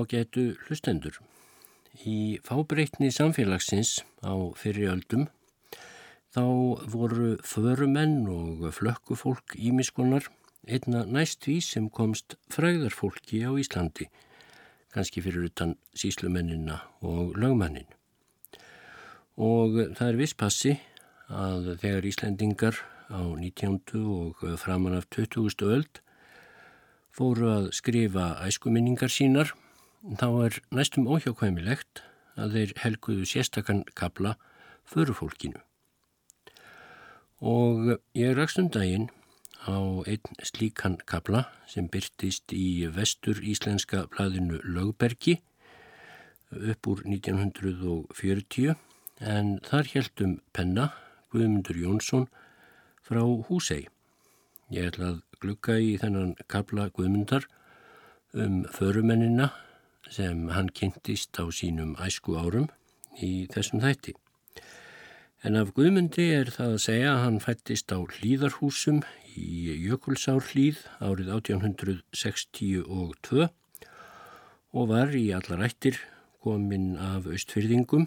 á getu hlustendur. Í fábreytni samfélagsins á fyriröldum þá voru förumenn og flökkufólk ímiskunar einna næst því sem komst fræðarfólki á Íslandi, kannski fyrir utan síslumennina og lögmannin. Og það er viss passi að þegar Íslandingar á 19. og framan af 20. öld fóru að skrifa æskuminningar sínar þá er næstum óhjákvæmilegt að þeir helguðu sérstakann kabla förufólkinu. Og ég rakst um daginn á einn slíkan kabla sem byrtist í vestur íslenska blæðinu Lögbergi upp úr 1940 en þar heldum penna Guðmundur Jónsson frá Húsei. Ég ætla að glukka í þennan kabla Guðmundar um förumennina sem hann kynntist á sínum æsku árum í þessum þætti. En af Guðmundi er það að segja að hann fættist á hlýðarhúsum í Jökulsár hlýð árið 1862 og var í allar ættir kominn af austfyrðingum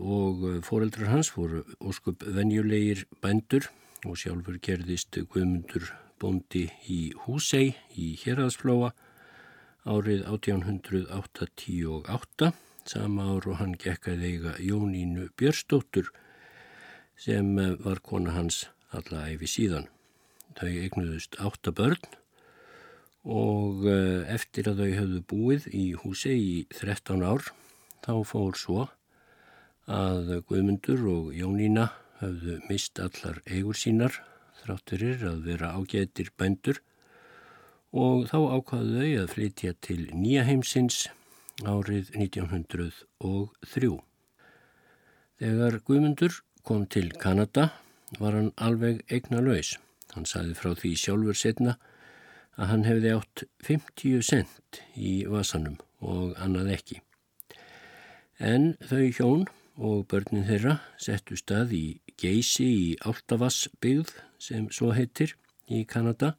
og foreldrar hans voru óskup venjulegir bændur og sjálfur gerðist Guðmundur bóndi í Húsei í Hjeraðsflóa árið 1888 sama ár og hann gekkaði eiga Jónínu Björnsdóttur sem var kona hans alla æfi síðan. Þau eignuðust átta börn og eh, eftir að þau höfðu búið í húsi í 13 ár þá fór svo að Guðmundur og Jónína höfðu mist allar eigur sínar þrátturir að vera ágætir bændur og þá ákvaðu þau að flytja til nýja heimsins árið 1903. Þegar Guðmundur kom til Kanada var hann alveg eigna laus. Hann saði frá því sjálfur setna að hann hefði átt 50 cent í vasanum og annað ekki. En þau hjón og börnin þeirra settu stað í Geysi í Áltavassbyggð sem svo heitir í Kanada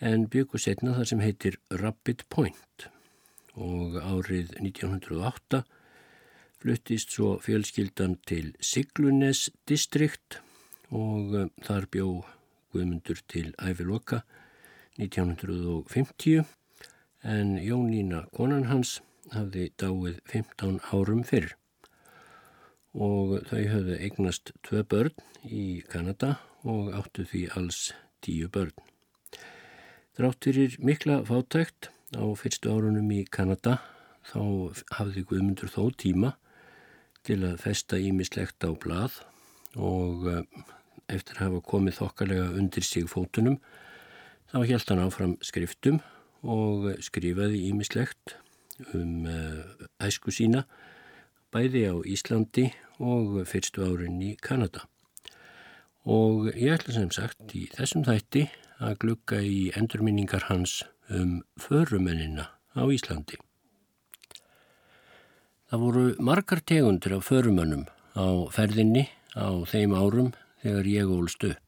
en byggu setna þar sem heitir Rapid Point. Og árið 1908 fluttist svo fjölskyldan til Siglunes distrikt og eh, þar bjó Guðmundur til æfiloka 1950 en Jónína konan hans hafði dáið 15 árum fyrr. Og þau höfðu eignast tvö börn í Kanada og áttu því alls tíu börn. Drátturir mikla fátækt á fyrstu árunum í Kanada þá hafði Guðmundur þó tíma til að festa ímislegt á blað og eh, eftir að hafa komið þokkalega undir sig fótunum þá held hann áfram skriftum og skrifaði ímislegt um eh, æsku sína bæði á Íslandi og fyrstu árin í Kanada. Og ég ætla sem sagt í þessum þætti að glukka í endurminningar hans um förumennina á Íslandi. Það voru margar tegundir af förumönnum á ferðinni á þeim árum þegar ég ólst upp.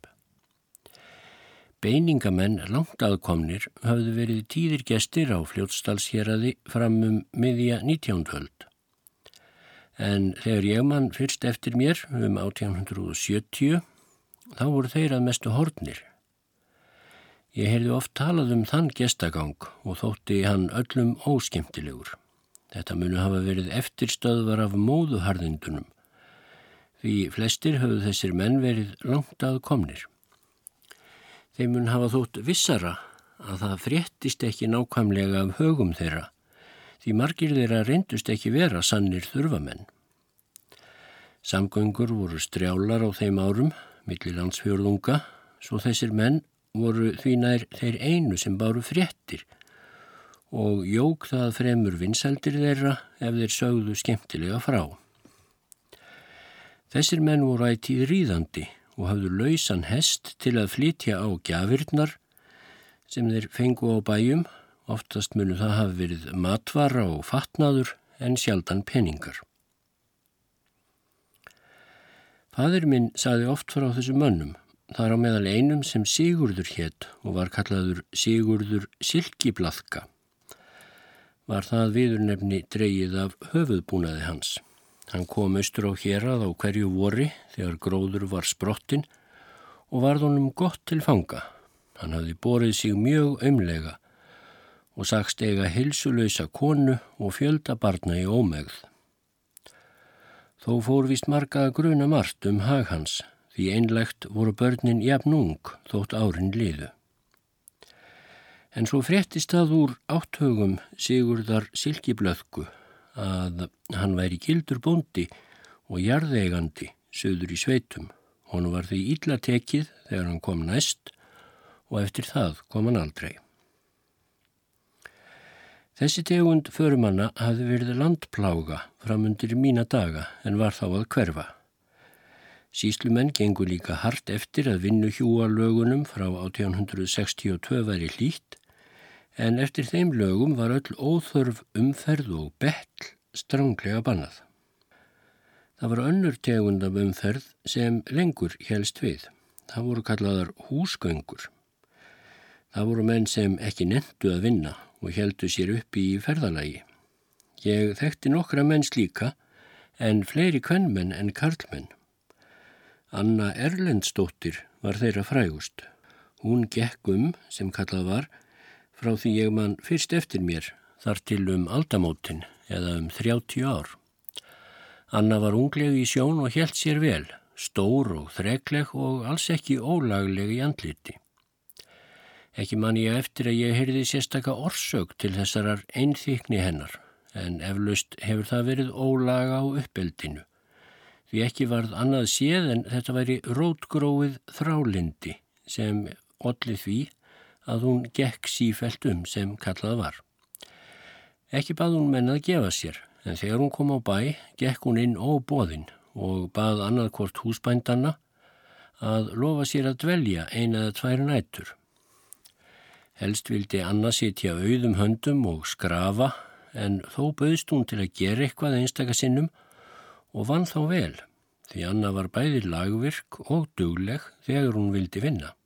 Beiningamenn langt aðkomnir hafðu verið tíðir gestir á fljótstalsheraði fram um miðja 19. höld. En þegar ég mann fyrst eftir mér um 1870 þá voru þeir að mestu hortnir. Ég heyrði oft talað um þann gestagang og þótti hann öllum óskemtilegur. Þetta munu hafa verið eftirstöðvar af móðuharðindunum. Því flestir höfðu þessir menn verið langt að komnir. Þeim mun hafa þótt vissara að það fréttist ekki nákvæmlega af högum þeirra, því margir þeirra reyndust ekki vera sannir þurfamenn. Samgöngur voru strjálar á þeim árum, millir landsfjörðunga, svo þessir menn voru því nær þeir einu sem báru fréttir og jók það fremur vinsaldir þeirra ef þeir sögðu skemmtilega frá. Þessir menn voru ætið ríðandi og hafðu lausan hest til að flytja á gjafirnar sem þeir fengu á bæjum, oftast munu það hafi verið matvara og fatnaður en sjaldan peningar. Fadur minn saði oft frá þessu mönnum Það er á meðal einum sem Sigurður hétt og var kallaður Sigurður Silkiblaðka. var það viðurnefni dreyið af höfuðbúnaði hans. Hann kom austur á hérað á hverju vori þegar gróður var sprottin og varð honum gott til fanga. Hann hafði borið sig mjög ömlega og sagst eiga hilsulösa konu og fjölda barna í ómegð. Þó fór vist marga gruna margt um hag hans því einlegt voru börnin jafn ung þótt árin liðu. En svo fréttist það úr átthögum Sigurðar Silkiblöðku að hann væri kildur bóndi og jarðeigandi söður í sveitum. Honu var því illa tekið þegar hann kom næst og eftir það kom hann aldrei. Þessi tegund förumanna hafði verið landplága framundir mína daga en var þá að hverfa. Síslumenn gengur líka hart eftir að vinnu hjúa lögunum frá 1862 væri hlýtt en eftir þeim lögum var öll óþörf umferð og betl stránglega bannað. Það var önnur tegund af umferð sem lengur helst við. Það voru kallaðar húsgöngur. Það voru menn sem ekki nendu að vinna og heldu sér upp í ferðalagi. Ég þekkti nokkra menn slíka en fleiri kvennmenn en karlmenn. Anna Erlendstóttir var þeirra frægust. Hún gekk um, sem kallað var, frá því ég mann fyrst eftir mér þar til um aldamótin eða um 30 ár. Anna var ungleg í sjón og helt sér vel, stór og þregleg og alls ekki ólagleg í andliti. Ekki man ég eftir að ég heyrði sérstaka orsök til þessarar einþykni hennar, en eflaust hefur það verið ólaga á uppeldinu. Því ekki varð annað séð en þetta væri rótgróið þrálindi sem ollið því að hún gekk sífælt um sem kallað var. Ekki bað hún menn að gefa sér, en þegar hún kom á bæ, gekk hún inn óbóðinn og bað annarkort húsbændanna að lofa sér að dvelja eina eða tvær nættur. Helst vildi Anna sitja auðum höndum og skrafa, en þó bauðst hún til að gera eitthvað einstakasinnum og vann þá vel, því Anna var bæði lagvirk og dugleg þegar hún vildi vinna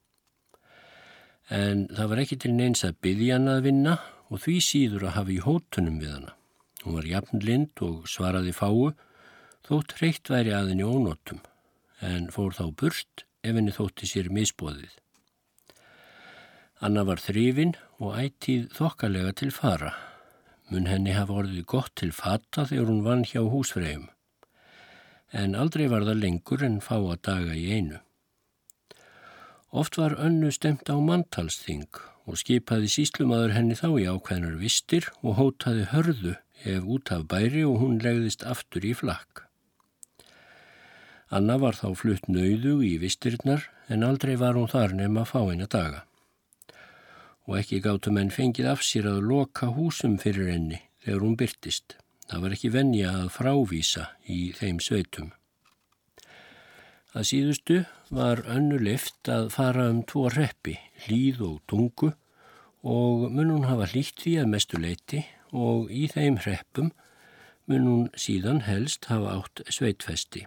en það var ekki til neins að byggja hann að vinna og því síður að hafa í hótunum við hana. Hún var jafnlind og svaraði fáu, þótt hreitt væri aðinni ónótum, en fór þá burt ef henni þótti sér misbóðið. Anna var þrifin og ættið þokkalega til fara. Mun henni hafa orðið gott til fata þegar hún vann hjá húsfreyjum. En aldrei var það lengur en fá að daga í einu. Oft var önnu stemt á manntalsþing og skipaði síslumadur henni þá í ákveðnar vistir og hótaði hörðu ef út af bæri og hún legðist aftur í flakk. Anna var þá flutt nöyðu í vistirnar en aldrei var hún þar nefn að fá eina daga. Og ekki gáttu menn fengið af sér að loka húsum fyrir henni þegar hún byrtist. Það var ekki venja að frávísa í þeim sveitum. Að síðustu var önnu lift að fara um tvo reppi, hlýð og tungu og mun hún hafa hlýtt því að mestu leiti og í þeim reppum mun hún síðan helst hafa átt sveitfesti.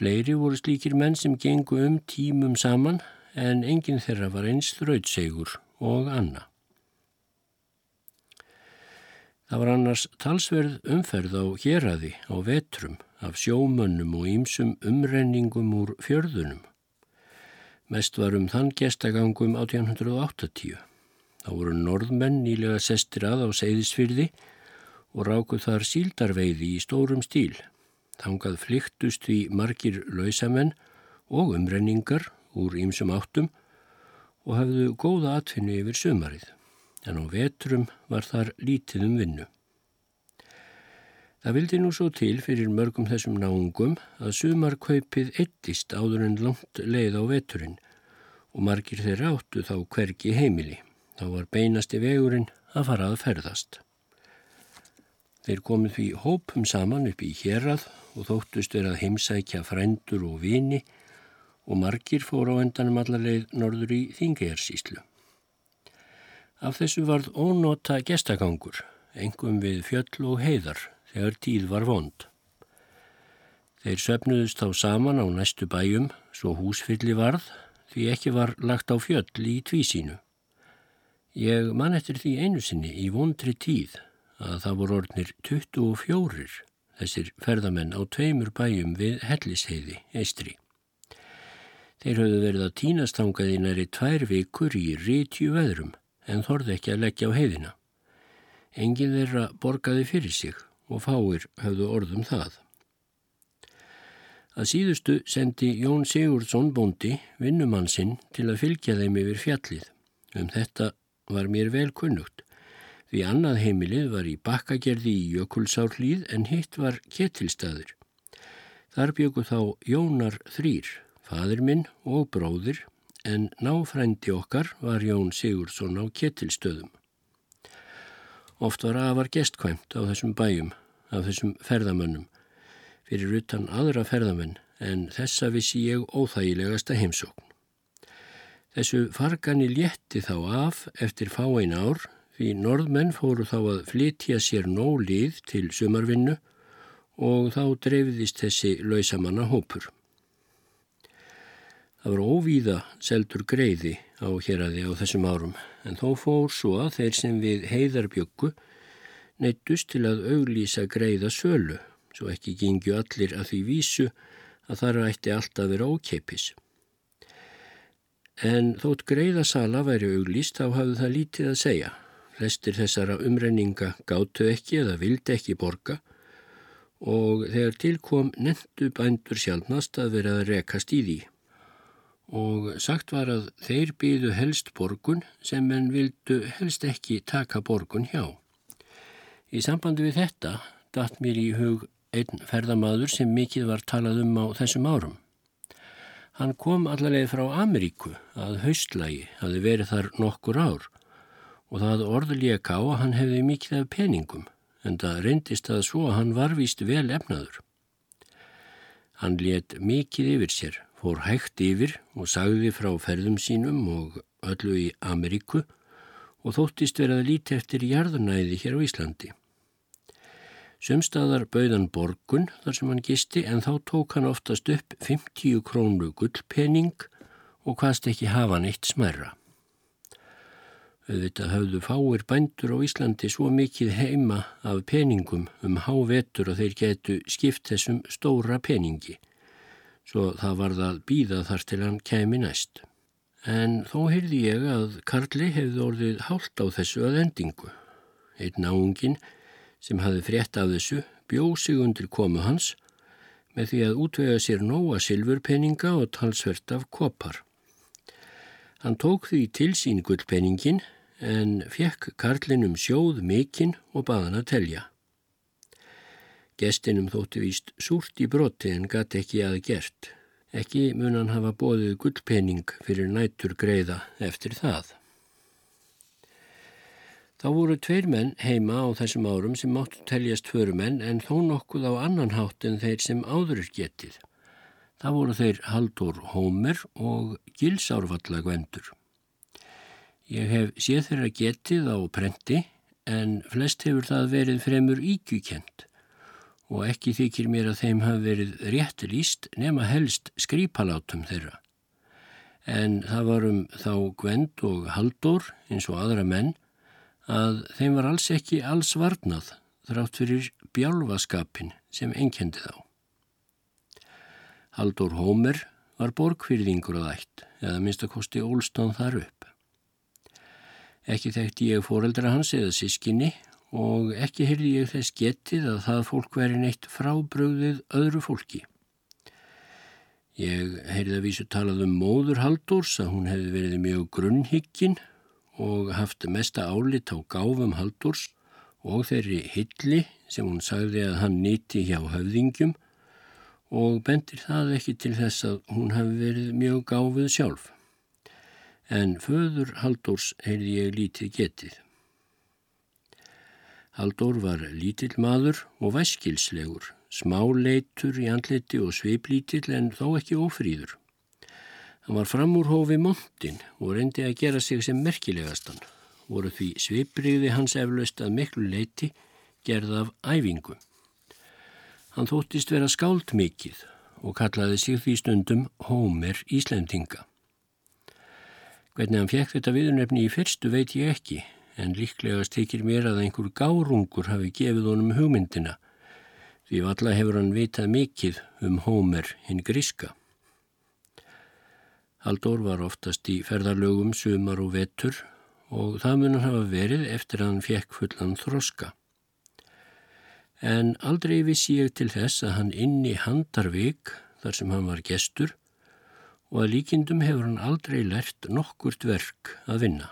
Fleiri voru slíkir menn sem gengu um tímum saman en enginn þeirra var eins þrautsegur og anna. Það var annars talsverð umferð á héradi á vetrum af sjómönnum og ýmsum umrenningum úr fjörðunum. Mest var um þann gestagangum 1880. Þá voru norðmenn nýlega sestir að á Seyðisfyrði og rákuð þar síldarveiði í stórum stíl. Þangað flyktust því margir lausamenn og umrenningar úr ýmsum áttum og hafðu góða atfinni yfir sömarið, en á vetrum var þar lítið um vinnu. Það vildi nú svo til fyrir mörgum þessum náungum að sumarkaupið eittist áður en langt leið á veturinn og margir þeirra áttu þá hvergi heimili. Þá var beinasti vegurinn að fara að ferðast. Þeir komið því hópum saman upp í hérað og þóttust er að heimsækja frændur og vini og margir fór á endanum allarleið norður í Þingejarsíslu. Af þessu varð ónota gestagangur, engum við fjöll og heiðar þegar tíð var vond. Þeir söpnuðust þá saman á næstu bæjum svo húsfylli varð því ekki var lagt á fjöll í tvísínu. Ég man eftir því einu sinni í vondri tíð að það voru orðnir 24 þessir ferðamenn á tveimur bæjum við Hellisheiði, Eistri. Þeir höfðu verið að tínastangaði næri tvær vikur í rítju veðrum en þorði ekki að leggja á heiðina. Engin þeirra borgaði fyrir sig og fáir höfðu orðum það. Að síðustu sendi Jón Sigurdsson bóndi vinnumann sinn til að fylgja þeim yfir fjallið. Um þetta var mér vel kunnugt. Því annað heimilið var í bakkagerði í Jökulsárlíð en hitt var ketilstaður. Þar bjöku þá Jónar þrýr, fadur minn og bróðir, en náfrændi okkar var Jón Sigursson á ketilstöðum. Oft var afar gestkvæmt á þessum bæjum, af þessum ferðamönnum, fyrir utan aðra ferðamenn, en þessa vissi ég óþægilegasta heimsókn. Þessu fargani létti þá af eftir fáein ár því norðmenn fóru þá að flytja sér nóg lið til sumarvinnu og þá dreifðist þessi lausamanna hópur. Það var óvíða seldur greiði á héradi á þessum árum en þó fór svo að þeir sem við heiðarbyggu neittust til að auglýsa greiða sölu svo ekki gingju allir að því vísu að þar ætti alltaf vera ókeipis. En þótt greiðasala væri auglýst þá hafðu það lítið að segja. Flestir þessara umrenninga gáttu ekki eða vildi ekki borga og þegar tilkom nendu bændur sjálfnast að vera að rekast í því. Og sagt var að þeir byðu helst borgun sem en vildu helst ekki taka borgun hjá. Í sambandi við þetta datt mér í hug einn ferðamadur sem mikið var talað um á þessum árum. Hann kom allaveg frá Ameríku að haustlægi, hafi verið þar nokkur ár og það orðuleika á að hann hefði mikið af peningum en það reyndist að svo að hann var víst vel efnaður. Hann let mikið yfir sér, fór hægt yfir og sagði frá ferðum sínum og öllu í Ameríku og þóttist verið að líti eftir jarðunæði hér á Íslandi. Sumstaðar bauðan borgun þar sem hann gisti en þá tók hann oftast upp 50 krónu gullpenning og hvaðst ekki hafa hann eitt smerra. Auðvitað hafðu fáir bændur á Íslandi svo mikið heima af peningum um hávetur að þeir getu skipt þessum stóra peningi, svo það var það býða þar til hann kemi næst. En þó heyrði ég að Karli hefði orðið hált á þessu að endingu. Einn áungin sem hafi frétt af þessu bjóð sig undir komu hans með því að útvega sér nóa silfurpenninga og talsvert af kopar. Hann tók því til sín gullpenningin en fekk karlinum sjóð mikinn og baðan að telja. Gestinum þóttu víst súrt í broti en gæti ekki að gert. Ekki mun hann hafa bóðið gullpenning fyrir nættur greiða eftir það. Þá voru tveir menn heima á þessum árum sem máttu teljast förumenn en þó nokkuð á annan hátt en þeir sem áður getið. Það voru þeir Haldur Hómer og Gilsárvallagvendur. Ég hef séð þeirra getið á prenti en flest hefur það verið fremur íkjukent og ekki þykir mér að þeim hafi verið rétt líst nema helst skrýpalátum þeirra. En það varum þá Gvend og Haldur eins og aðra menn að þeim var alls ekki alls varnað þrátt fyrir bjálfaskapin sem enkendi þá. Haldur Hómer var borgfyrðingur að ætt eða minnstakosti ólstan þar upp. Ekki þekkti ég fóreldra hans eða sískinni og ekki heyrði ég þess getið að það fólk veri neitt frábröðið öðru fólki. Ég heyrði að vísu talað um móður Haldurs að hún hefði verið mjög grunnhyggin og haft mesta álit á gáfum Haldurs og þeirri hilli sem hún sagði að hann nýtti hjá höfðingjum og bendir það ekki til þess að hún hafi verið mjög gáfið sjálf. En föður Haldurs heyrði ég lítið getið. Haldur var lítill maður og væskilslegur, smáleitur í andliti og sveiplítill en þó ekki ofrýður. Hann var fram úr hófi montin og reyndi að gera sig sem merkilegastan, voru því svipriði hans eflaust að miklu leiti gerð af æfingu. Hann þóttist vera skáld mikið og kallaði sig því stundum Hómer Íslendinga. Hvernig hann fekk þetta viðurnefni í fyrstu veit ég ekki, en líklegast tekir mér að einhver gárungur hafi gefið honum hugmyndina, því valla hefur hann vitað mikið um Hómer hinn gríska. Haldur var oftast í ferðarlögum sumar og vetur og það mun hafa verið eftir að hann fekk fullan þroska. En aldrei vissi ég til þess að hann inni handarvik þar sem hann var gestur og að líkindum hefur hann aldrei lert nokkurt verk að vinna.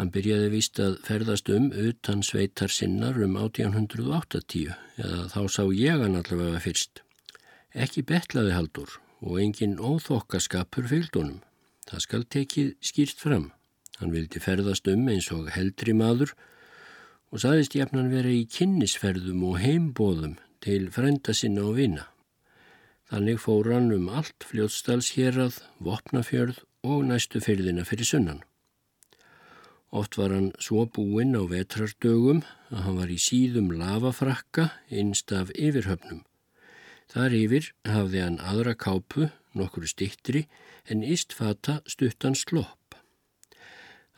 Hann byrjaði vist að ferðast um utan sveitar sinnar um 1880 eða þá sá ég hann allavega fyrst. Ekki betlaði haldur og engin óþokkaskapur fylgdónum. Það skal tekið skýrt fram. Hann vildi ferðast um eins og heldri maður og saðist jafnan vera í kynnisferðum og heimbóðum til frænda sinna og vina. Þannig fór hann um allt fljótsdalsherað, vopnafjörð og næstu fyrðina fyrir sunnan. Oft var hann svo búinn á vetrardögum að hann var í síðum lavafrakka innst af yfirhöfnum. Þar yfir hafði hann aðra kápu, nokkru stittri, en ístfata stuttan slopp.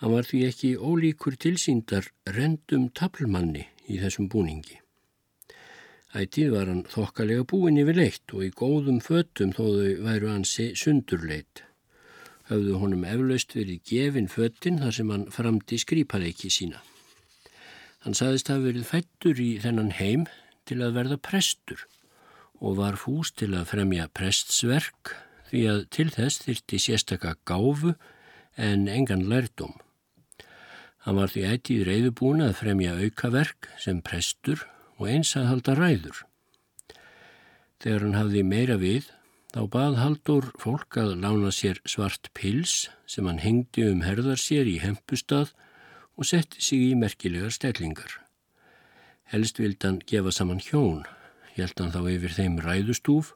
Hann var því ekki ólíkur tilsýndar rendum taplmanni í þessum búningi. Ætið var hann þokkalega búin yfir leitt og í góðum föttum þó þau væru hansi sundurleitt. Hafðu honum eflaust verið gefin föttin þar sem hann framdi skrýpaleiki sína. Hann saðist hafa verið fættur í þennan heim til að verða prestur og var fús til að fremja prestsverk því að til þess þyrti sérstaka gáfu en engan lærdom. Hann var því ætið reyðubúin að fremja aukaverk sem prestur og eins að halda ræður. Þegar hann hafði meira við, þá bað Haldur fólk að lána sér svart pils sem hann hengdi um herðar sér í hempustad og setti sig í merkilegar stellingar. Helst vild hann gefa saman hjón, held hann þá yfir þeim ræðustúf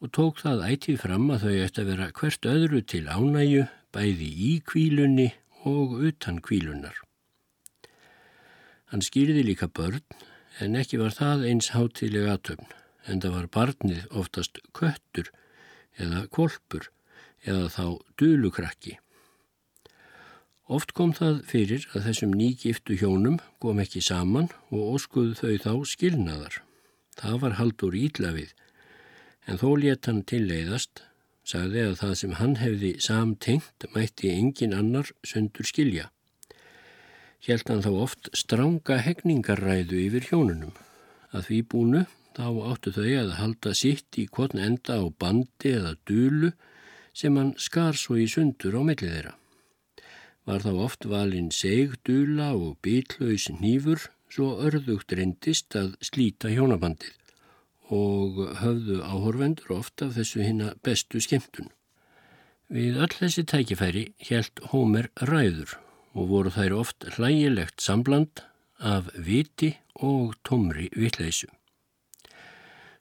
og tók það ætið fram að þau ætti að vera hvert öðru til ánæju, bæði í kvílunni og utan kvílunar. Hann skýrði líka börn en ekki var það eins hátilega aðtöfn, en það var barnið oftast köttur eða kolpur eða þá dölukrakki. Oft kom það fyrir að þessum nýgiftu hjónum kom ekki saman og óskuðu þau þá skilnaðar. Það var haldur ídlafið, en þó let hann tilleiðast, sagði að það sem hann hefði samtengt mætti engin annar sundur skilja hann þá oft stranga hegningarræðu yfir hjónunum. Að því búnu þá áttu þau að halda sitt í kvotn enda á bandi eða dulu sem hann skar svo í sundur á millið þeirra. Var þá oft valinn segdula og bílaus nýfur svo örðugt reyndist að slíta hjónabandið og höfðu áhorvendur ofta þessu hinna bestu skemmtun. Við öll þessi tækifæri helt Hómer ræður og voru þær oft hlægilegt sambland af viti og tómri vitleysu.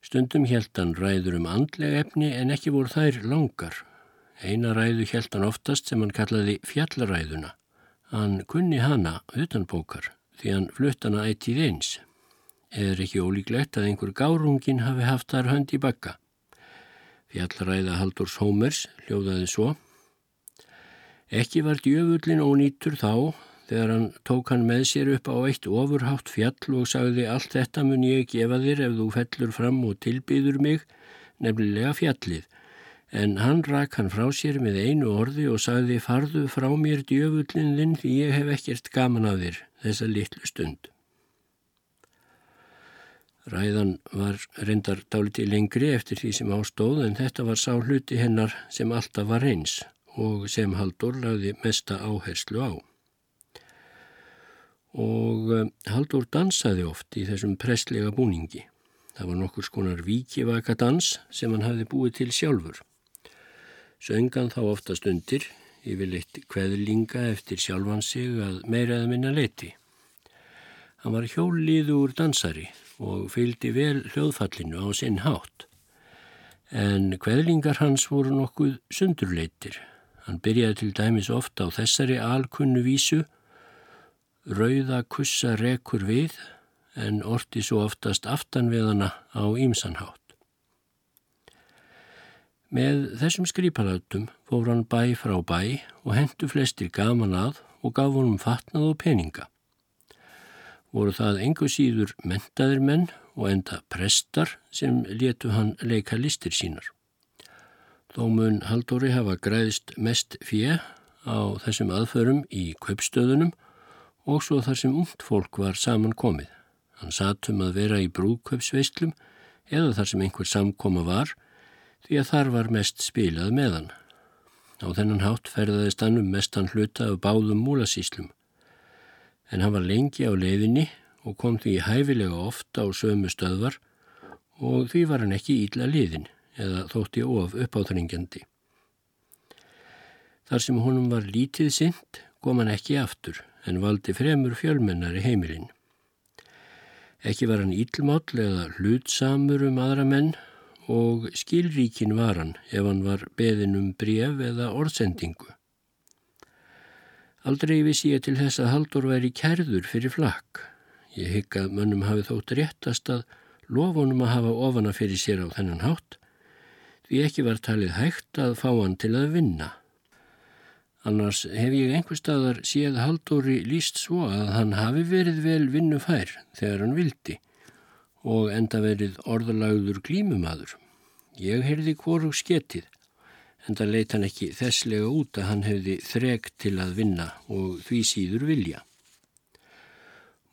Stundum helt hann ræður um andlega efni en ekki voru þær langar. Eina ræðu helt hann oftast sem hann kallaði fjallaræðuna. Hann kunni hana utan bókar því hann flutt hana ættið eins. Eður ekki ólíklegt að einhver gárungin hafi haft þar hönd í bakka. Fjallaræða Haldurs Hómers hljóðaði svo Ekki var djöfullin ónýtur þá þegar hann tók hann með sér upp á eitt ofurhátt fjall og sagði allt þetta mun ég gefa þér ef þú fellur fram og tilbyður mig, nefnilega fjallið. En hann rak hann frá sér með einu orði og sagði farðu frá mér djöfullin þinn því ég hef ekkert gaman af þér þessa litlu stund. Ræðan var reyndar dáliti lengri eftir því sem ástóð en þetta var sá hluti hennar sem alltaf var eins og sem Haldur lagði mesta áherslu á. Og eh, Haldur dansaði oft í þessum prestlega búningi. Það var nokkur skonar vikivaka dans sem hann hafði búið til sjálfur. Söngan þá oftast undir, yfirleitt kveðlinga eftir sjálfan sig að meiraða minna leiti. Hann var hjólliður dansari og fylgdi vel hljóðfallinu á sinn hátt. En kveðlingar hans voru nokkuð sundurleitir Hann byrjaði til dæmis ofta á þessari alkunnu vísu, rauða kussa rekur við en orti svo oftast aftan við hana á ímsanhátt. Með þessum skrýpalatum fór hann bæ frá bæ og hendu flestir gaman að og gaf honum fatnað og peninga. Voru það engu síður mentaðir menn og enda prestar sem letu hann leika listir sínar. Þó mun Haldóri hafa græðist mest fjö á þessum aðförum í kaupstöðunum og svo þar sem ungt fólk var saman komið. Hann satum að vera í brúköpsveislum eða þar sem einhver samkoma var því að þar var mest spilað með hann. Á þennan hátt ferðaðist hann um mestan hluta af báðum múlasíslum. En hann var lengi á leiðinni og kom því hæfilega ofta á sömu stöðvar og því var hann ekki ídla liðin eða þótti of uppáþringjandi. Þar sem honum var lítið sint kom hann ekki aftur en valdi fremur fjölmennari heimilinn. Ekki var hann ílmáll eða hlutsamur um aðra menn og skilríkin var hann ef hann var beðin um bref eða orðsendingu. Aldrei vissi ég til þess að Haldur væri kærður fyrir flakk Ég hygg að mönnum hafi þótt réttast að lofunum að hafa ofana fyrir sér á þennan hátt því ekki var talið hægt að fá hann til að vinna. Annars hef ég einhver staðar séð Haldóri líst svo að hann hafi verið vel vinnufær þegar hann vildi og enda verið orðalagður glímumadur. Ég heyrði hvorug sketið, enda leitt hann ekki þesslega út að hann hefði þreg til að vinna og því síður vilja.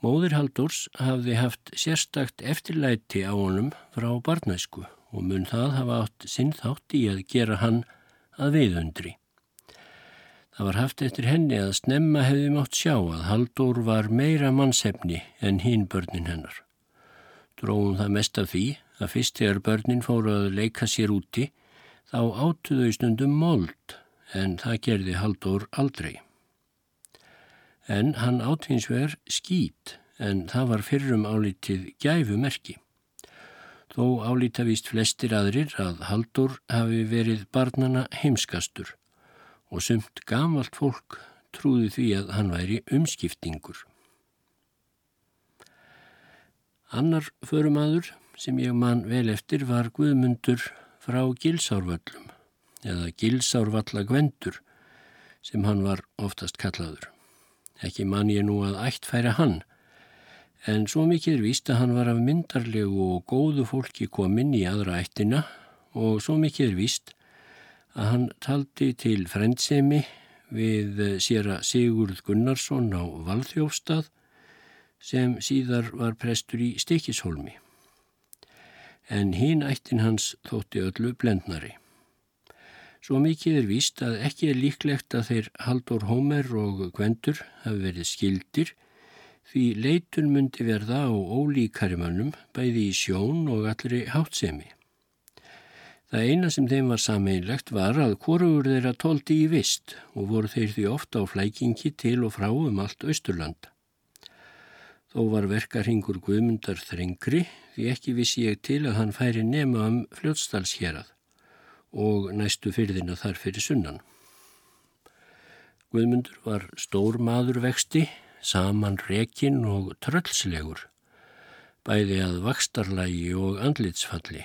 Móðir Haldurs hafði haft sérstakt eftirlæti á honum frá barnæsku og mun það hafa átt sinn þátt í að gera hann að veiðundri. Það var haft eftir henni að snemma hefði mátt sjá að Haldur var meira mannsefni en hinn börnin hennar. Dróðum það mest af því að fyrst þegar börnin fóru að leika sér úti þá áttuðu í stundum mold en það gerði Haldur aldrei en hann átvinsver skít en það var fyrrum álítið gæfumerki. Þó álíta víst flestir aðrir að Haldur hafi verið barnana heimskastur og sumt gamalt fólk trúði því að hann væri umskiptingur. Annar förumadur sem ég man vel eftir var Guðmundur frá Gilsárvöllum eða Gilsárvallagvendur sem hann var oftast kallaður. Ekki man ég nú að ættfæra hann, en svo mikið er víst að hann var af myndarlegu og góðu fólki kominn í aðra ættina og svo mikið er víst að hann taldi til frendsemi við séra Sigurð Gunnarsson á Valþjófstað sem síðar var prestur í Stikishólmi. En hinn ættin hans þótti öllu blendnari. Svo mikið er víst að ekki er líklegt að þeir Haldur Hómer og Gvendur hafi verið skildir því leitun myndi verða á ólíkari mönnum bæði í sjón og allri hátsemi. Það eina sem þeim var sameinlegt var að hvorugur þeirra tóldi í vist og voru þeir því ofta á flækingi til og frá um allt Östurland. Þó var verkarhingur Guðmundar þrengri því ekki vissi ég til að hann færi nema um fljótstalsherað og næstu fyrðina þar fyrir sunnan. Guðmundur var stór maður vexti, saman rekin og tröllslegur, bæði að vakstarlægi og andlitsfalli.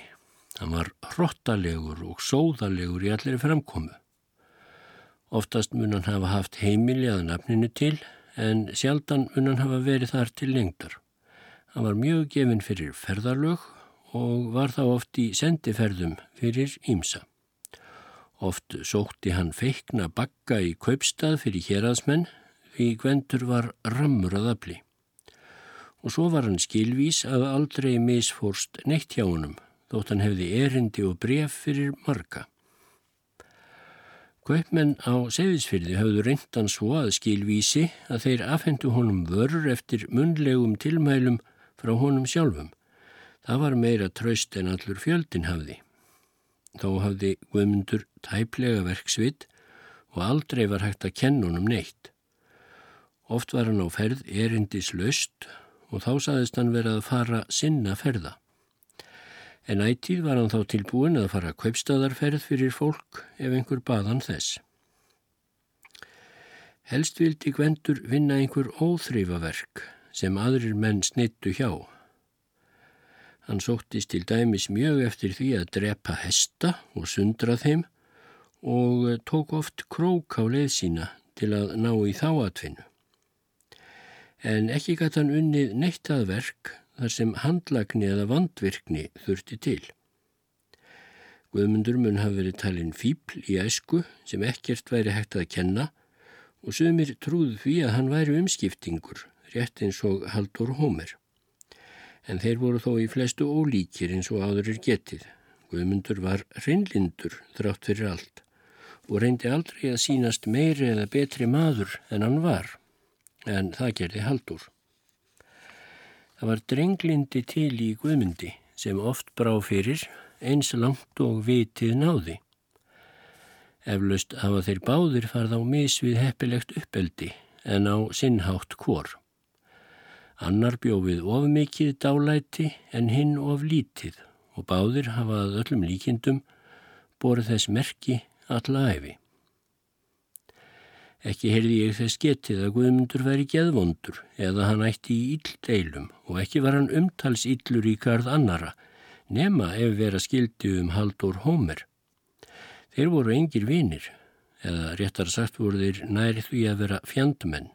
Hann var hrottalegur og sóðalegur í allir framkomu. Oftast mun hann hafa haft heimili að nafninu til en sjaldan mun hann hafa verið þar til lengdar. Hann var mjög gefinn fyrir ferðarlög og var þá oft í sendiferðum fyrir Ímsa. Oft sótti hann feikna bakka í kaupstað fyrir héraðsmenn því Gvendur var rammur að afli. Og svo var hann skilvís að aldrei misfórst neitt hjá honum þótt hann hefði erindi og bref fyrir marga. Kaupmenn á seðisfyrði hafðu reyndan svo að skilvísi að þeir afhendu honum vörur eftir munlegum tilmælum frá honum sjálfum. Það var meira tröst en allur fjöldin hafði. Þá hafði Guðmundur tæplega verksvit og aldrei var hægt að kenna honum neitt. Oft var hann á ferð erindis löst og þá saðist hann verið að fara sinna ferða. En ættíð var hann þá tilbúin að fara kaupstadarferð fyrir fólk ef einhver baðan þess. Helst vildi Gvendur vinna einhver óþrýfaverk sem aðrir menn snittu hjá. Hann sóttist til dæmis mjög eftir því að drepa hesta og sundra þeim og tók oft krók á leið sína til að ná í þá atvinnu. En ekki gæti hann unnið neittað verk þar sem handlagni eða vandvirkni þurfti til. Guðmundur mun hafi verið talin fíbl í æsku sem ekkert væri hægt að kenna og sömur trúð því að hann væri umskiptingur, rétt eins og Haldur Hómer. En þeir voru þó í flestu ólíkir eins og áður er getið. Guðmundur var reynlindur þrátt fyrir allt og reyndi aldrei að sínast meiri eða betri maður en hann var, en það gerði Haldur. Það var drenglindi til í Guðmundi sem oft brá fyrir eins langt og vitið náði. Eflaust hafa þeir báðir farð á misvið heppilegt uppeldi en á sinnhátt kvor. Annar bjófið of mikið dálæti en hinn of lítið og báðir hafað öllum líkindum borð þess merki alla æfi. Ekki heyrði ég þess getið að Guðmundur væri geðvondur eða hann ætti í ílldeilum og ekki var hann umtals íllur í garð annara nema ef vera skildi um Haldur Hómer. Þeir voru engir vinir, eða réttar sagt voru þeir næri því að vera fjandmenn.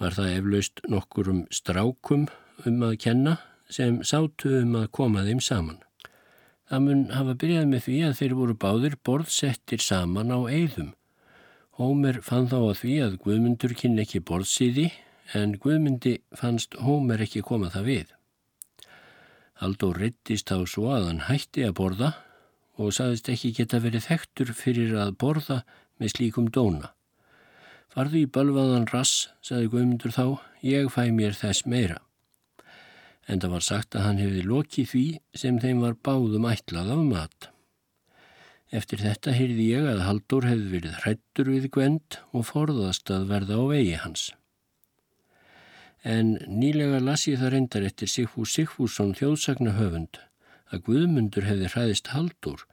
Var það eflaust nokkur um strákum um að kenna sem sátu um að koma þeim saman. Það mun hafa byrjað með því að þeir voru báðir borðsettir saman á eigðum. Hómer fann þá að því að Guðmundur kynni ekki borðsíði en Guðmundi fannst Hómer ekki koma það við. Haldur rittist á svo að hann hætti að borða og saðist ekki geta verið þektur fyrir að borða með slíkum dóna. Farðu í balvaðan rass, saði Guðmundur þá, ég fæ mér þess meira. En það var sagt að hann hefði lokið því sem þeim var báðum ætlað af mat. Eftir þetta heyrði ég að Haldur hefði verið hrættur við Gwend og forðast að verða á vegi hans. En nýlega las ég það reyndar eftir Sigfús Sigfússon þjóðsagna höfund að Guðmundur hefði hræðist haldur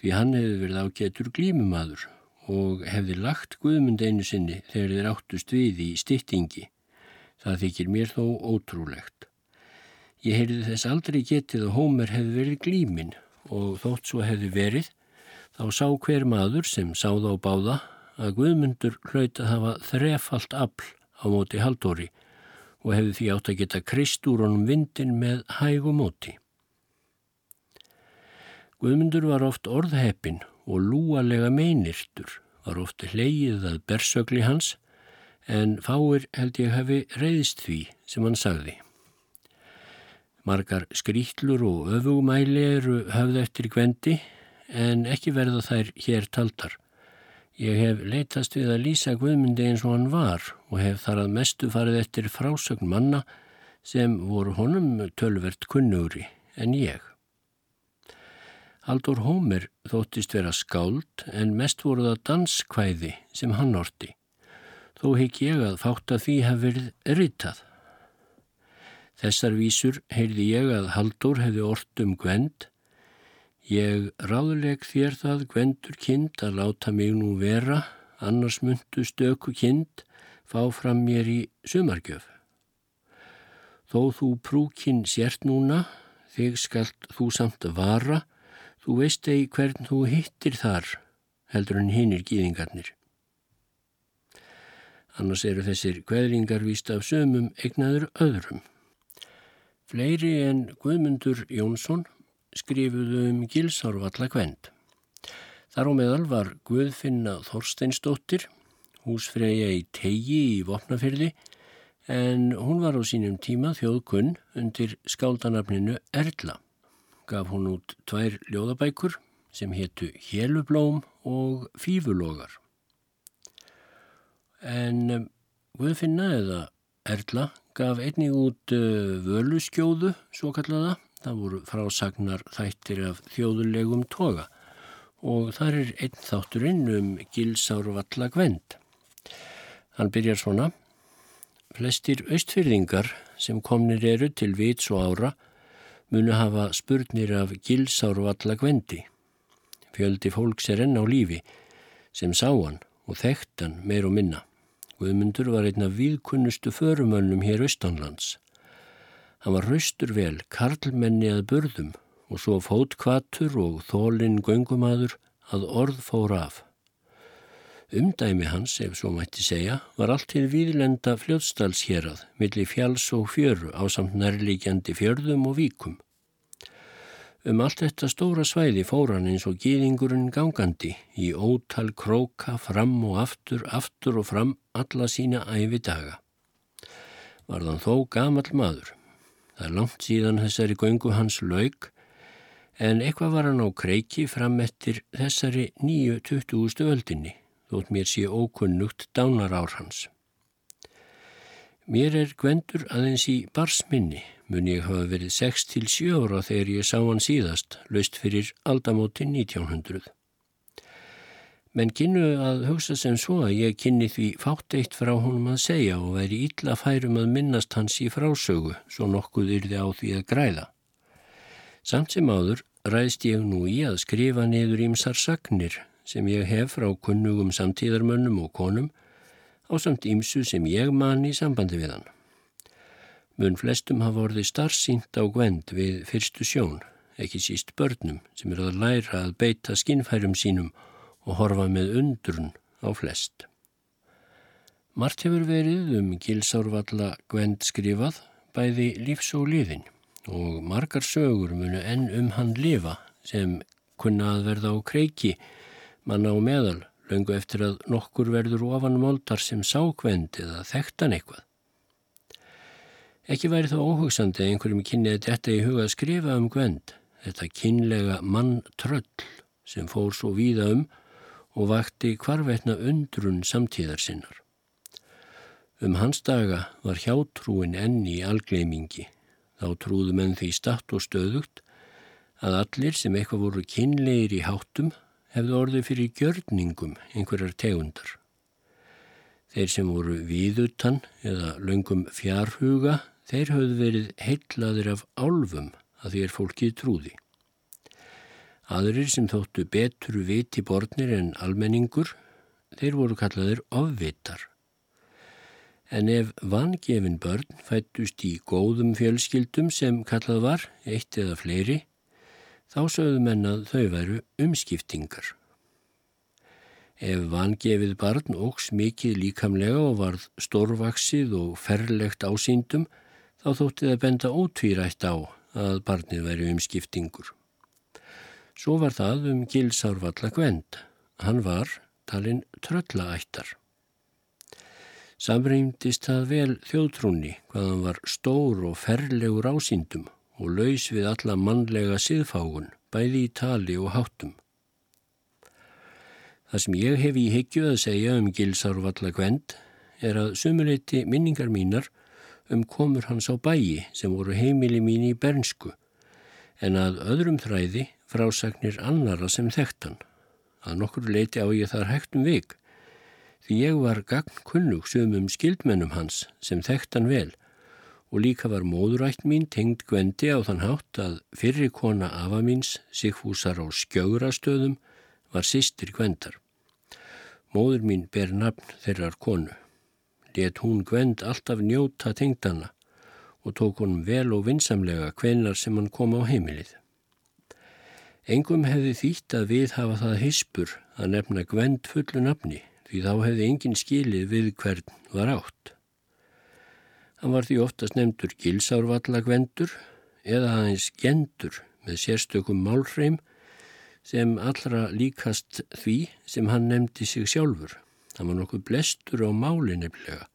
því hann hefði verið ágetur glímumadur og hefði lagt Guðmund einu sinni þegar þeir áttust við í styttingi. Það þykir mér þó ótrúlegt. Ég heyrði þess aldrei getið að Hómer hefði verið glímin og þótt svo hefði verið þá sá hver maður sem sáð á báða að Guðmundur hlaut að hafa þrefalt afl á móti haldóri og hefði því átt að geta krist úr honum vindin með hæg og móti. Guðmundur var oft orðheppin og lúalega meinirtur, var oft hleyið að bersögli hans, en fáir held ég hefi reyðist því sem hann sagði. Margar skrýtlur og öfugmæli eru höfð eftir gvendi, en ekki verða þær hér taldar. Ég hef leytast við að lýsa Guðmundi eins og hann var og hef þar að mestu farið eftir frásögn manna sem voru honum tölvert kunnugri en ég. Haldur Hómer þóttist vera skáld en mest voru það danskvæði sem hann orti. Þó hekk ég að fátt að því haf verið ritað. Þessar vísur heyrði ég að Haldur hefði ort um Gwend. Ég ráðleg þér það Gwendur kind að láta mig nú vera, annars myndu stöku kind fá fram mér í sumargjöf. Þó þú prúkin sért núna, þig skalt þú samt vara, Þú veist ei hvern þú hittir þar, heldur en hinnir gýðingarnir. Annars eru þessir kveðringar víst af sömum egnaður öðrum. Fleiri en Guðmundur Jónsson skrifuðu um Gilsárvalla kvend. Þar á meðal var Guðfinna Þorsteinsdóttir, húsfreyja í tegi í Vopnafyrði, en hún var á sínum tíma þjóðkunn undir skáldanafninu Erla gaf hún út tvær ljóðabækur sem héttu Hjelublóm og Fífulogar. En um, Guðfinna eða Erla gaf einnig út uh, Völuskjóðu, svo kallaða. Það voru frásagnar þættir af þjóðulegum toga og þar er einn þátturinn um Gilsárvalla Gvend. Hann byrjar svona. Flestir austfyrðingar sem komnir eru til vits og ára munu hafa spurnir af gilsárvalla gvendi. Fjöldi fólks er enn á lífi sem sá hann og þekkt hann meir og minna. Guðmundur var einn af viðkunnustu förumönnum hér austanlands. Hann var hraustur vel, karlmenni að burðum og svo fótkvatur og þólinn göngumadur að orð fór af. Umdæmi hans, ef svo mætti segja, var allt til výðlenda fljótsdalsherað, millir fjáls og fjöru á samt nærlíkjandi fjörðum og víkum. Um allt þetta stóra svæði fór hann eins og gýðingurinn gangandi í ótal króka fram og aftur, aftur og fram alla sína æfi daga. Varðan þó gamal maður. Það er langt síðan þessari göngu hans laug en eitthvað var hann á kreiki fram eftir þessari nýju tuttugustu öldinni, þótt mér sé ókunnugt dánar ár hans. Mér er gvendur aðeins í barsminni, mun ég hafa verið 6 til 7 ára þegar ég sá hann síðast, löst fyrir aldamótin 1900. Menn kynnu að hugsa sem svo að ég kynni því fátt eitt frá honum að segja og væri illa færum að minnast hans í frásögu, svo nokkuð yrði á því að græða. Samt sem áður ræðst ég nú í að skrifa niður ímsar sagnir sem ég hef frá kunnugum samtíðarmönnum og konum á samt ímsu sem ég man í sambandi við hann. Mun flestum hafa orðið starfsýnt á gwend við fyrstu sjón, ekki síst börnum sem eru að læra að beita skinnfærum sínum og horfa með undrun á flest. Mart hefur verið um gilsárvalla gwend skrifað bæði lífs og liðin og margar sögur munu enn um hann lifa sem kunna að verða á kreiki manna á meðal löngu eftir að nokkur verður ofan moldar sem sákvend eða þekktan eitthvað. Ekki væri þá óhugsandi að einhverjum kynnið þetta í huga að skrifa um gwend, þetta kynlega mann tröll sem fór svo víða um og vakti hvarvetna undrun samtíðar sinnar. Um hans daga var hjátrúin enn í algleimingi Þá trúðu menn því statt og stöðugt að allir sem eitthvað voru kynleir í háttum hefðu orðið fyrir gjörningum einhverjar tegundar. Þeir sem voru víðutan eða löngum fjárhuga, þeir höfðu verið heitlaðir af álfum að því er fólkið trúði. Aðrir sem þóttu betur viti borðnir en almenningur, þeir voru kallaðir ofvitar en ef vangefin börn fættust í góðum fjölskyldum sem kallað var, eitt eða fleiri, þá sögðu mennað þau væru umskiptingar. Ef vangefið barn ógs mikið líkamlega og varð stórvaksið og ferlegt ásýndum, þá þótti það benda ótvírætt á að barnið væri umskiptingur. Svo var það um gilsárvalla gwend. Hann var talinn tröllaættar. Samrýmdist það vel þjóðtrúni hvaðan var stór og ferlegur ásýndum og laus við alla mannlega siðfágun, bæði í tali og háttum. Það sem ég hef í higgju að segja um Gilsárvalla Gwend er að sumuleiti minningar mínar um komur hans á bæi sem voru heimili mín í Bernsku en að öðrum þræði frásagnir annara sem þekktan. Að nokkur leiti á ég þar hægtum vik því ég var gagnkunnug sömum skildmennum hans sem þekkt hann vel og líka var móðurætt mín tengd gvendi á þann hátt að fyrri kona afa míns, Sigfúsar á skjögrastöðum, var sýstir gvendar. Móður mín ber nafn þeirrar konu. Let hún gvend alltaf njóta tengdana og tók honum vel og vinsamlega hvenar sem hann kom á heimilið. Engum hefði þýtt að við hafa það hispur að nefna gvend fullu nafni því þá hefði engin skilið við hvern var átt. Hann var því oftast nefndur gilsárvallagvendur eða aðeins gendur með sérstökum málfreim sem allra líkast því sem hann nefndi sig sjálfur. Hann var nokkuð blestur á máli nefnilega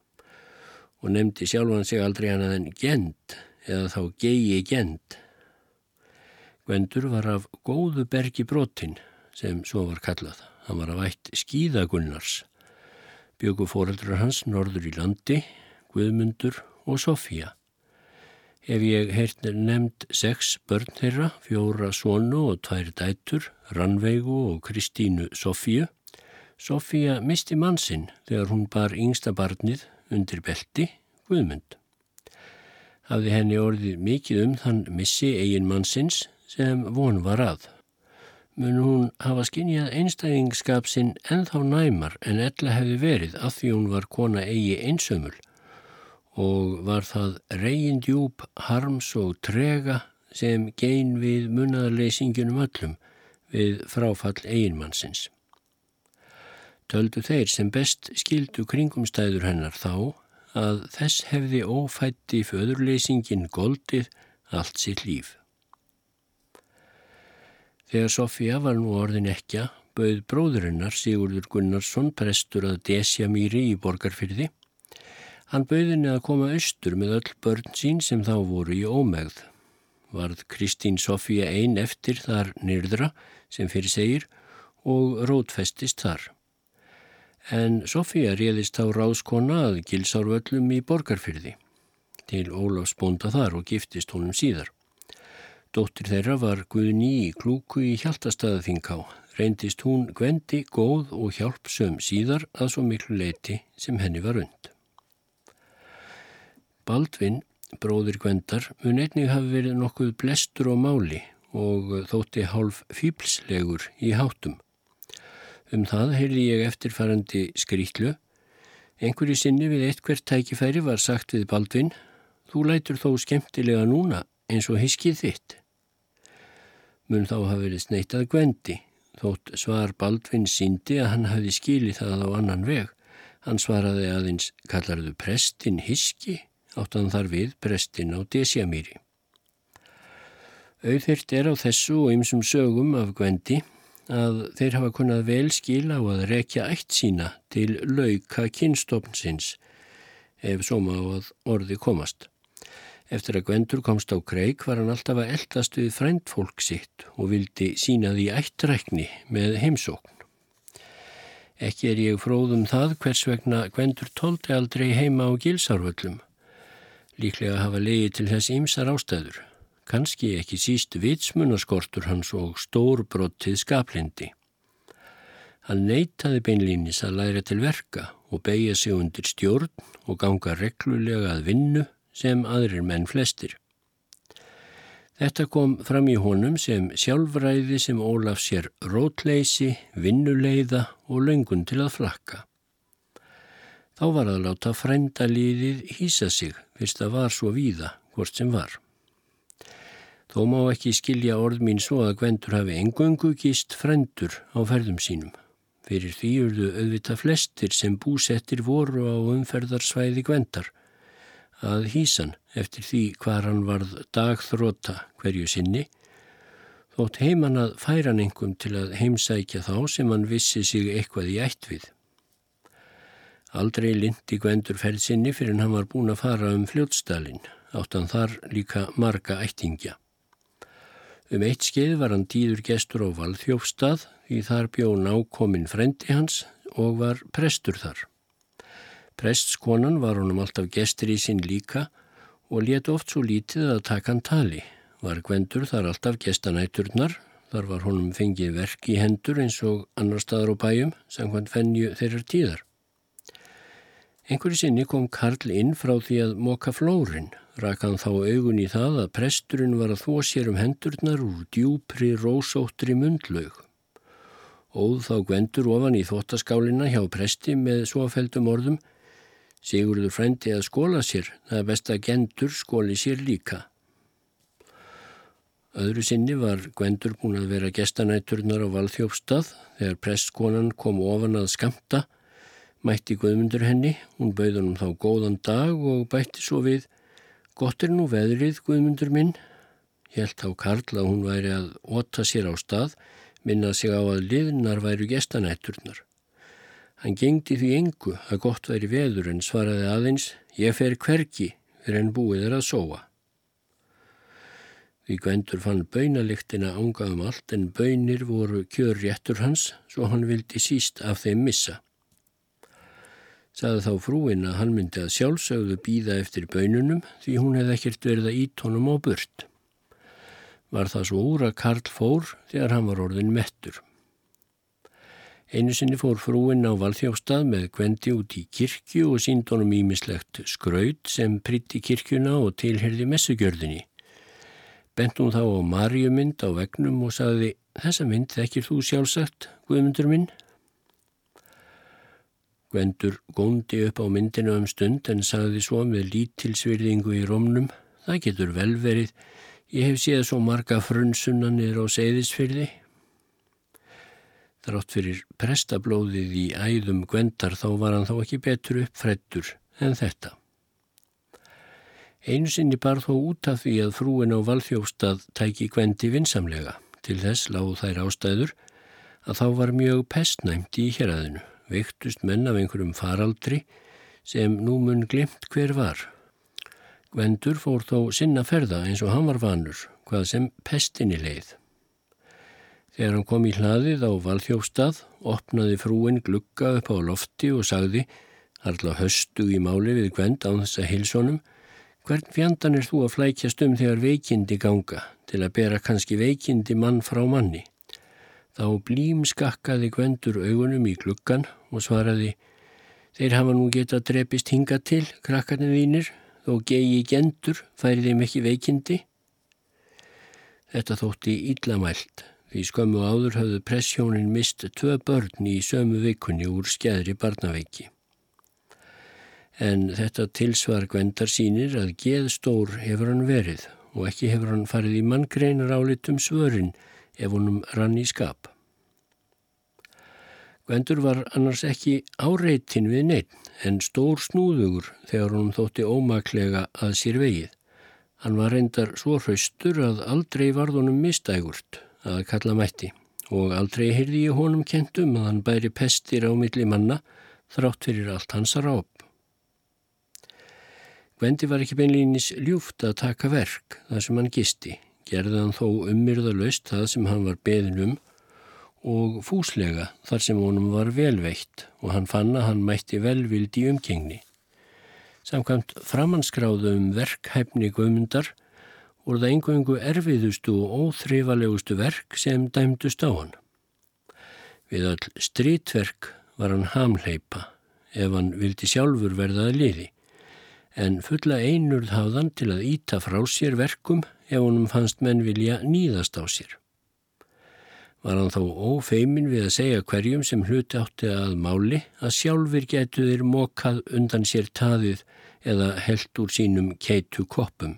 og nefndi sjálfan sig aldrei annað en gend eða þá gei gend. Gvendur var af góðu bergi brotin sem svo var kallað. Hann var af ætt skíðagunnars. Bjögu fóreldrar hans norður í landi, Guðmundur og Sofía. Ef ég heirt nefnd sex börn þeirra, fjóra sonu og tvær dætur, Rannveigu og Kristínu Sofíu, Sofía misti mannsinn þegar hún bar yngsta barnið undir belti, Guðmund. Hafði henni orðið mikið um þann missi eigin mannsins sem von var að mun hún hafa skinnjað einstæðingskap sinn enþá næmar en ella hefði verið að því hún var kona eigi einsömmul og var það reyndjúb, harms og trega sem gein við munnaðarleysingunum öllum við fráfall eiginmannsins. Töldu þeir sem best skildu kringumstæður hennar þá að þess hefði ófætti föðurleysingin goldið allt sitt líf. Þegar Sofía var nú orðin ekja, bauð bróðurinnar Sigurdur Gunnarsson prestur að desja mýri í borgarfyrði Hann bauðinni að koma austur með öll börn sín sem þá voru í ómegð. Varð Kristín Sofía ein eftir þar nýrdra sem fyrir segir og rótfestist þar. En Sofía réðist á ráðskona að gilsárvöllum í borgarfyrði til Ólafs bónda þar og giftist honum síðar. Dóttir þeirra var Guðni í klúku í Hjaltastæðaþinká. Reyndist hún gvendi, góð og hjálpsöm síðar að svo miklu leiti sem henni var und. Baldvin, bróðir Gwendar, mun einnig hafi verið nokkuð blestur á máli og þótti hálf fýblslegur í hátum. Um það heyrði ég eftirfærandi skrítlu. Einhverju sinni við eitt hvert tækifæri var sagt við Baldvin, þú lætur þó skemmtilega núna eins og hiskið þitt. Mun þá hafi verið sneittað Gwendi, þótt svar Baldvin síndi að hann hafi skilið það á annan veg. Hann svaraði aðeins, kallarðu prestin hiski? áttan þar við prestin á Desjamýri. Auðvirt er á þessu og ymsum sögum af Gwendi að þeir hafa kunnað vel skila á að rekja ætt sína til lauka kynstofnsins ef sóma á að orði komast. Eftir að Gwendur komst á kreik var hann alltaf að eldast við frændfólk sitt og vildi sína því ættrækni með heimsókn. Ekki er ég fróðum það hvers vegna Gwendur tóldi aldrei heima á gilsárvöllum líklega hafa leiði til þess ymsar ástæður, kannski ekki síst vitsmunaskortur hans og stórbrottið skaplindi. Hann neytaði beinlýnis að læra til verka og beigja sig undir stjórn og ganga reglulega að vinnu sem aðrir menn flestir. Þetta kom fram í honum sem sjálfræði sem Ólaf sér rótleysi, vinnuleiða og löngun til að flakka. Þá var að láta frændalíðið hýsa sig fyrst að var svo víða hvort sem var. Þó má ekki skilja orð mín svo að Gvendur hafi engöngu gíst frendur á ferðum sínum. Fyrir því urðu auðvita flestir sem búsettir voru á umferðarsvæði Gvendar að hísan eftir því hvar hann varð dagþróta hverju sinni þótt heiman að færa nengum til að heimsækja þá sem hann vissi sig eitthvað í ætt við. Aldrei lindi Gvendur ferðsynni fyrir hann var búin að fara um fljótstalinn, áttan þar líka marga ættingja. Um eitt skeið var hann dýður gestur á Valþjófstað því þar bjó nákominn frendi hans og var prestur þar. Prestskonan var honum alltaf gestur í sinn líka og let oft svo lítið að taka hann tali. Var Gvendur þar alltaf gestanæturnar, þar var honum fengið verk í hendur eins og annar staðar á bæjum, sangvann fennju þeirrar tíðar. Einhverju sinni kom Karl inn frá því að moka flórin, rakan þá augun í það að presturinn var að þó sér um hendurnar úr djúpri rósóttri mundlaug. Óð þá gvendur ofan í þóttaskálina hjá presti með svofeldum orðum, Sigurður frendi að skóla sér, það er best að gendur skóli sér líka. Öðru sinni var Gvendur búin að vera gestanætturnar á Valþjófstað þegar prestskonan kom ofan að skamta Mætti Guðmundur henni, hún bauð honum þá góðan dag og bætti svo við Gott er nú veðrið, Guðmundur minn. Helt á Karl að hún væri að óta sér á stað, minnað sig á að liðnar væru gestanætturnar. Hann gengdi því engu að gott væri veður en svaraði aðeins Ég fer hverki fyrir en búið er að sóa. Því Gvendur fann baunaliktina ángaðum allt en baunir voru kjörréttur hans svo hann vildi síst af þeim missa. Saði þá frúin að hann myndi að sjálfsögðu býða eftir bönunum því hún hefði ekkert verið að ít honum á burt. Var það svo úr að Karl fór þegar hann var orðin mettur. Einu sinni fór frúin á valþjófstað með kvendi út í kirkju og sínd honum ímislegt skraut sem pritti kirkjuna og tilherði messugjörðinni. Bent hún þá á Marjumynd á vegnum og sagði Þessa mynd þekkir þú sjálfsagt, Guðmundur minn? Gvendur góndi upp á myndinu um stund en sagði svo með lítilsvirðingu í rómnum. Það getur vel verið. Ég hef séð svo marga frunsunanir á seyðisfyrði. Þrátt fyrir prestablóðið í æðum Gvendar þá var hann þá ekki betur uppfrættur en þetta. Einu sinni bar þó út af því að frúin á valþjófstað tæki Gvendi vinsamlega. Til þess lág þær ástæður að þá var mjög pestnæmt í héræðinu veiktust menn af einhverjum faraldri sem nú mun glimt hver var. Gvendur fór þó sinna ferða eins og hann var vanur, hvað sem pestinni leið. Þegar hann kom í hlaðið á Valþjófstað, opnaði frúin glugga upp á lofti og sagði, harla höstu í máli við Gvend á þessa hilsónum, hvern fjandan er þú að flækjast um þegar veikindi ganga til að bera kannski veikindi mann frá manni? Þá blím skakkaði Gvendur augunum í gluggan og svaraði Þeir hafa nú getað drepist hinga til, krakkarnir þínir, þó gegi gendur, færi þeim ekki veikindi. Þetta þótti íllamælt, því skömmu áður hafðu pressjónin mist tvö börn í sömu vikunni úr skeðri barnaveiki. En þetta tilsvar Gvendar sínir að geðstór hefur hann verið og ekki hefur hann farið í manngreinar álitum svörin ef honum rann í skap. Gvendur var annars ekki áreitin við neitt en stór snúðugur þegar honum þótti ómaklega að sér vegið. Hann var reyndar svo hraustur að aldrei varð honum mistægurt að kalla mætti og aldrei heyrði ég honum kentum að hann bæri pestir á milli manna þrátt fyrir allt hans ráp. Gvendi var ekki beinlýnis ljúft að taka verk þar sem hann gisti gerði hann þó ummyrðalöst það sem hann var beðin um og fúslega þar sem honum var velveitt og hann fann að hann mætti velvild í umkengni. Samkvæmt framanskráðu um verkhæfni guðmundar voru það einhverjum erfiðustu og óþrifalegustu verk sem dæmdust á hann. Við all strítverk var hann hamleipa ef hann vildi sjálfur verðaði liði en fulla einurð hafðan til að íta frá sér verkum ef honum fannst menn vilja nýðast á sér. Var hann þó ófeimin við að segja hverjum sem hluti átti að máli að sjálfur getu þeir mokað undan sér taðið eða held úr sínum keitu koppum.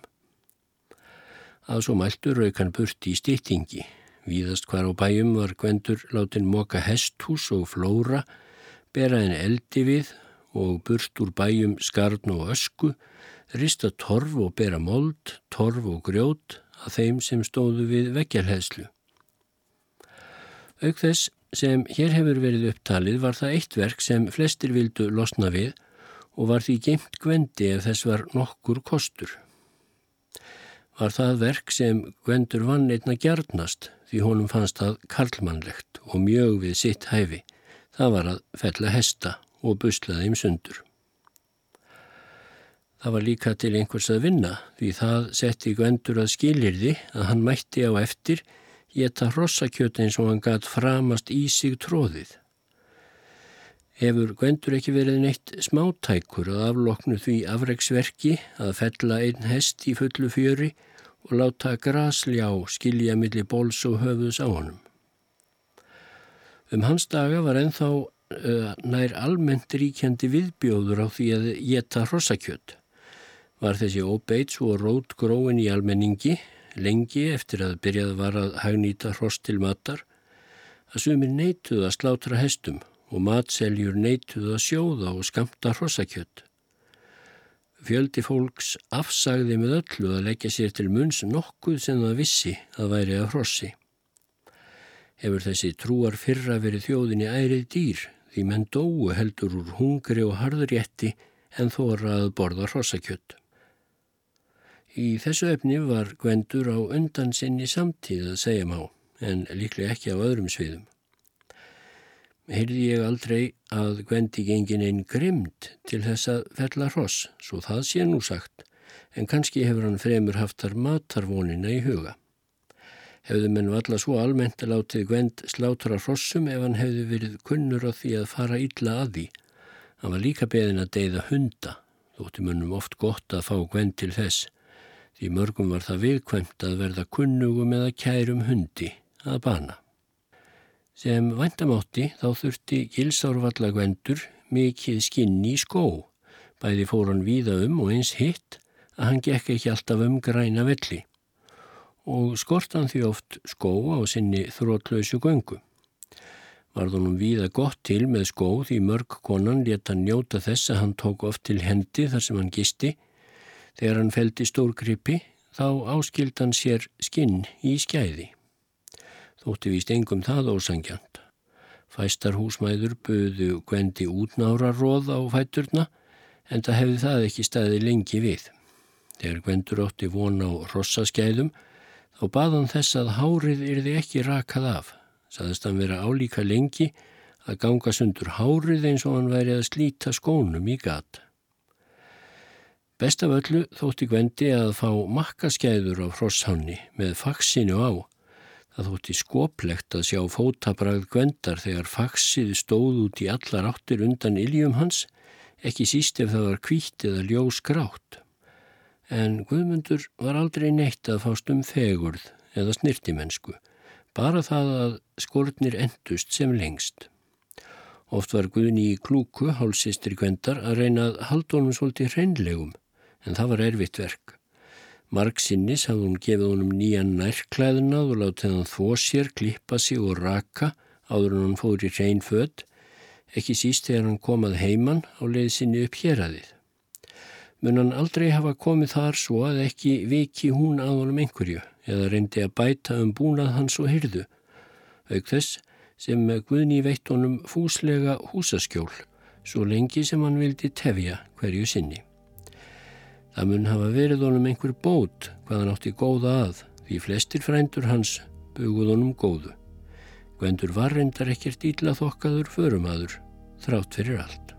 Að svo mæltur raukan burti í stýttingi. Víðast hvar á bæjum var Gvendur látin moka hesthús og flóra, bera en eldi við og burt úr bæjum skarn og ösku, rista torf og bera mold, torf og grjót að þeim sem stóðu við vekkjarhæðslu. Auk þess sem hér hefur verið upptalið var það eitt verk sem flestir vildu losna við og var því geimt gvendi ef þess var nokkur kostur. Var það verk sem gvendur vann einna gjarnast því honum fannst það karlmannlegt og mjög við sitt hæfi. Það var að fella hesta og buslaði im sundur. Það var líka til einhvers að vinna því það setti Gvendur að skilirði að hann mætti á eftir geta hrossakjöti eins og hann gætt framast í sig tróðið. Hefur Gvendur ekki verið neitt smátækur að afloknu því afreiksverki að fella einn hest í fullu fjöri og láta grasljá skilja millir bóls og höfuðs á honum. Um hans daga var ennþá uh, nær almennt ríkjandi viðbjóður á því að geta hrossakjött. Var þessi óbeit svo rót gróin í almenningi lengi eftir að byrjað var að hagnýta hross til matar að sumir neituð að slátra hestum og matseljur neituð að sjóða og skamta hrossakjött. Fjöldi fólks afsagði með öllu að leggja sér til munns nokkuð sem það vissi að væri að hrossi. Hefur þessi trúar fyrra verið þjóðinni ærið dýr því menn dóu heldur úr hungri og harðurétti en þóra að borða hrossakjött. Í þessu efni var Gvendur á undan sinni samtíð að segja má, en líklega ekki á öðrum sviðum. Heyrði ég aldrei að Gvendi gengin einn grimd til þess að fella hross, svo það sé nú sagt, en kannski hefur hann fremur haftar matarvonina í huga. Hefðu menn valla svo almennt að látið Gwend slátra hrossum ef hann hefði verið kunnur á því að fara illa að því. Hann var líka beðin að deyða hunda, þótti mönnum oft gott að fá Gwend til þess. Því mörgum var það viðkvæmt að verða kunnugum eða kærum hundi að bana. Sem vandamátti þá þurfti Gilsárvalla Gwendur mikið skinn í skó. Bæði fór hann víða um og eins hitt að hann gekk ekki alltaf um græna velli og skort hann því oft skó á sinni þrótlausu göngu. Varðunum víða gott til með skó því mörg konan leta njóta þess að hann tók oft til hendi þar sem hann gisti. Þegar hann feldi stórgrippi þá áskild hann sér skinn í skæði. Þótti víst engum það ósangjant. Fæstar húsmæður buðu gwendi útnára róð á fæturna en það hefði það ekki staði lengi við. Þegar gwendur ótti von á rossaskæðum þá baðan þess að hárið yrði ekki rakað af. Saðist hann vera álíka lengi að ganga sundur hárið eins og hann væri að slíta skónum í gat. Best af öllu þótti gwendi að fá makkaskæður á hrosshánni með faksinu á Það þótti skoplegt að sjá fótabrað gwendar þegar faksið stóð út í allar áttir undan iljum hans, ekki síst ef það var kvítt eða ljós grátt. En Guðmundur var aldrei neitt að fást um fegurð eða snirtimennsku, bara það að skortnir endust sem lengst. Oft var Guðni í klúku, hálsistir gwendar, að reyna að halda honum svolítið hreinlegum, en það var erfitt verk. Marksinnis hafði hún gefið honum nýjan nærklæðunað og látið hann þvó sér, klippa sig og raka áður en hann fór í hrein född, ekki síst þegar hann komað heiman á leið sinni upp hér aðið. Mun hann aldrei hafa komið þar svo að ekki viki hún að honum einhverju eða reyndi að bæta um búnað hans og hyrðu, auk þess sem Guðni veitt honum fúslega húsaskjól svo lengi sem hann vildi tefja hverju sinni. Það mun hafa verið honum einhver bót hvað hann átti góða að því flestir frændur hans buguð honum góðu. Gvendur var reyndar ekkert ílla þokkaður förumadur þrátt fyrir allt.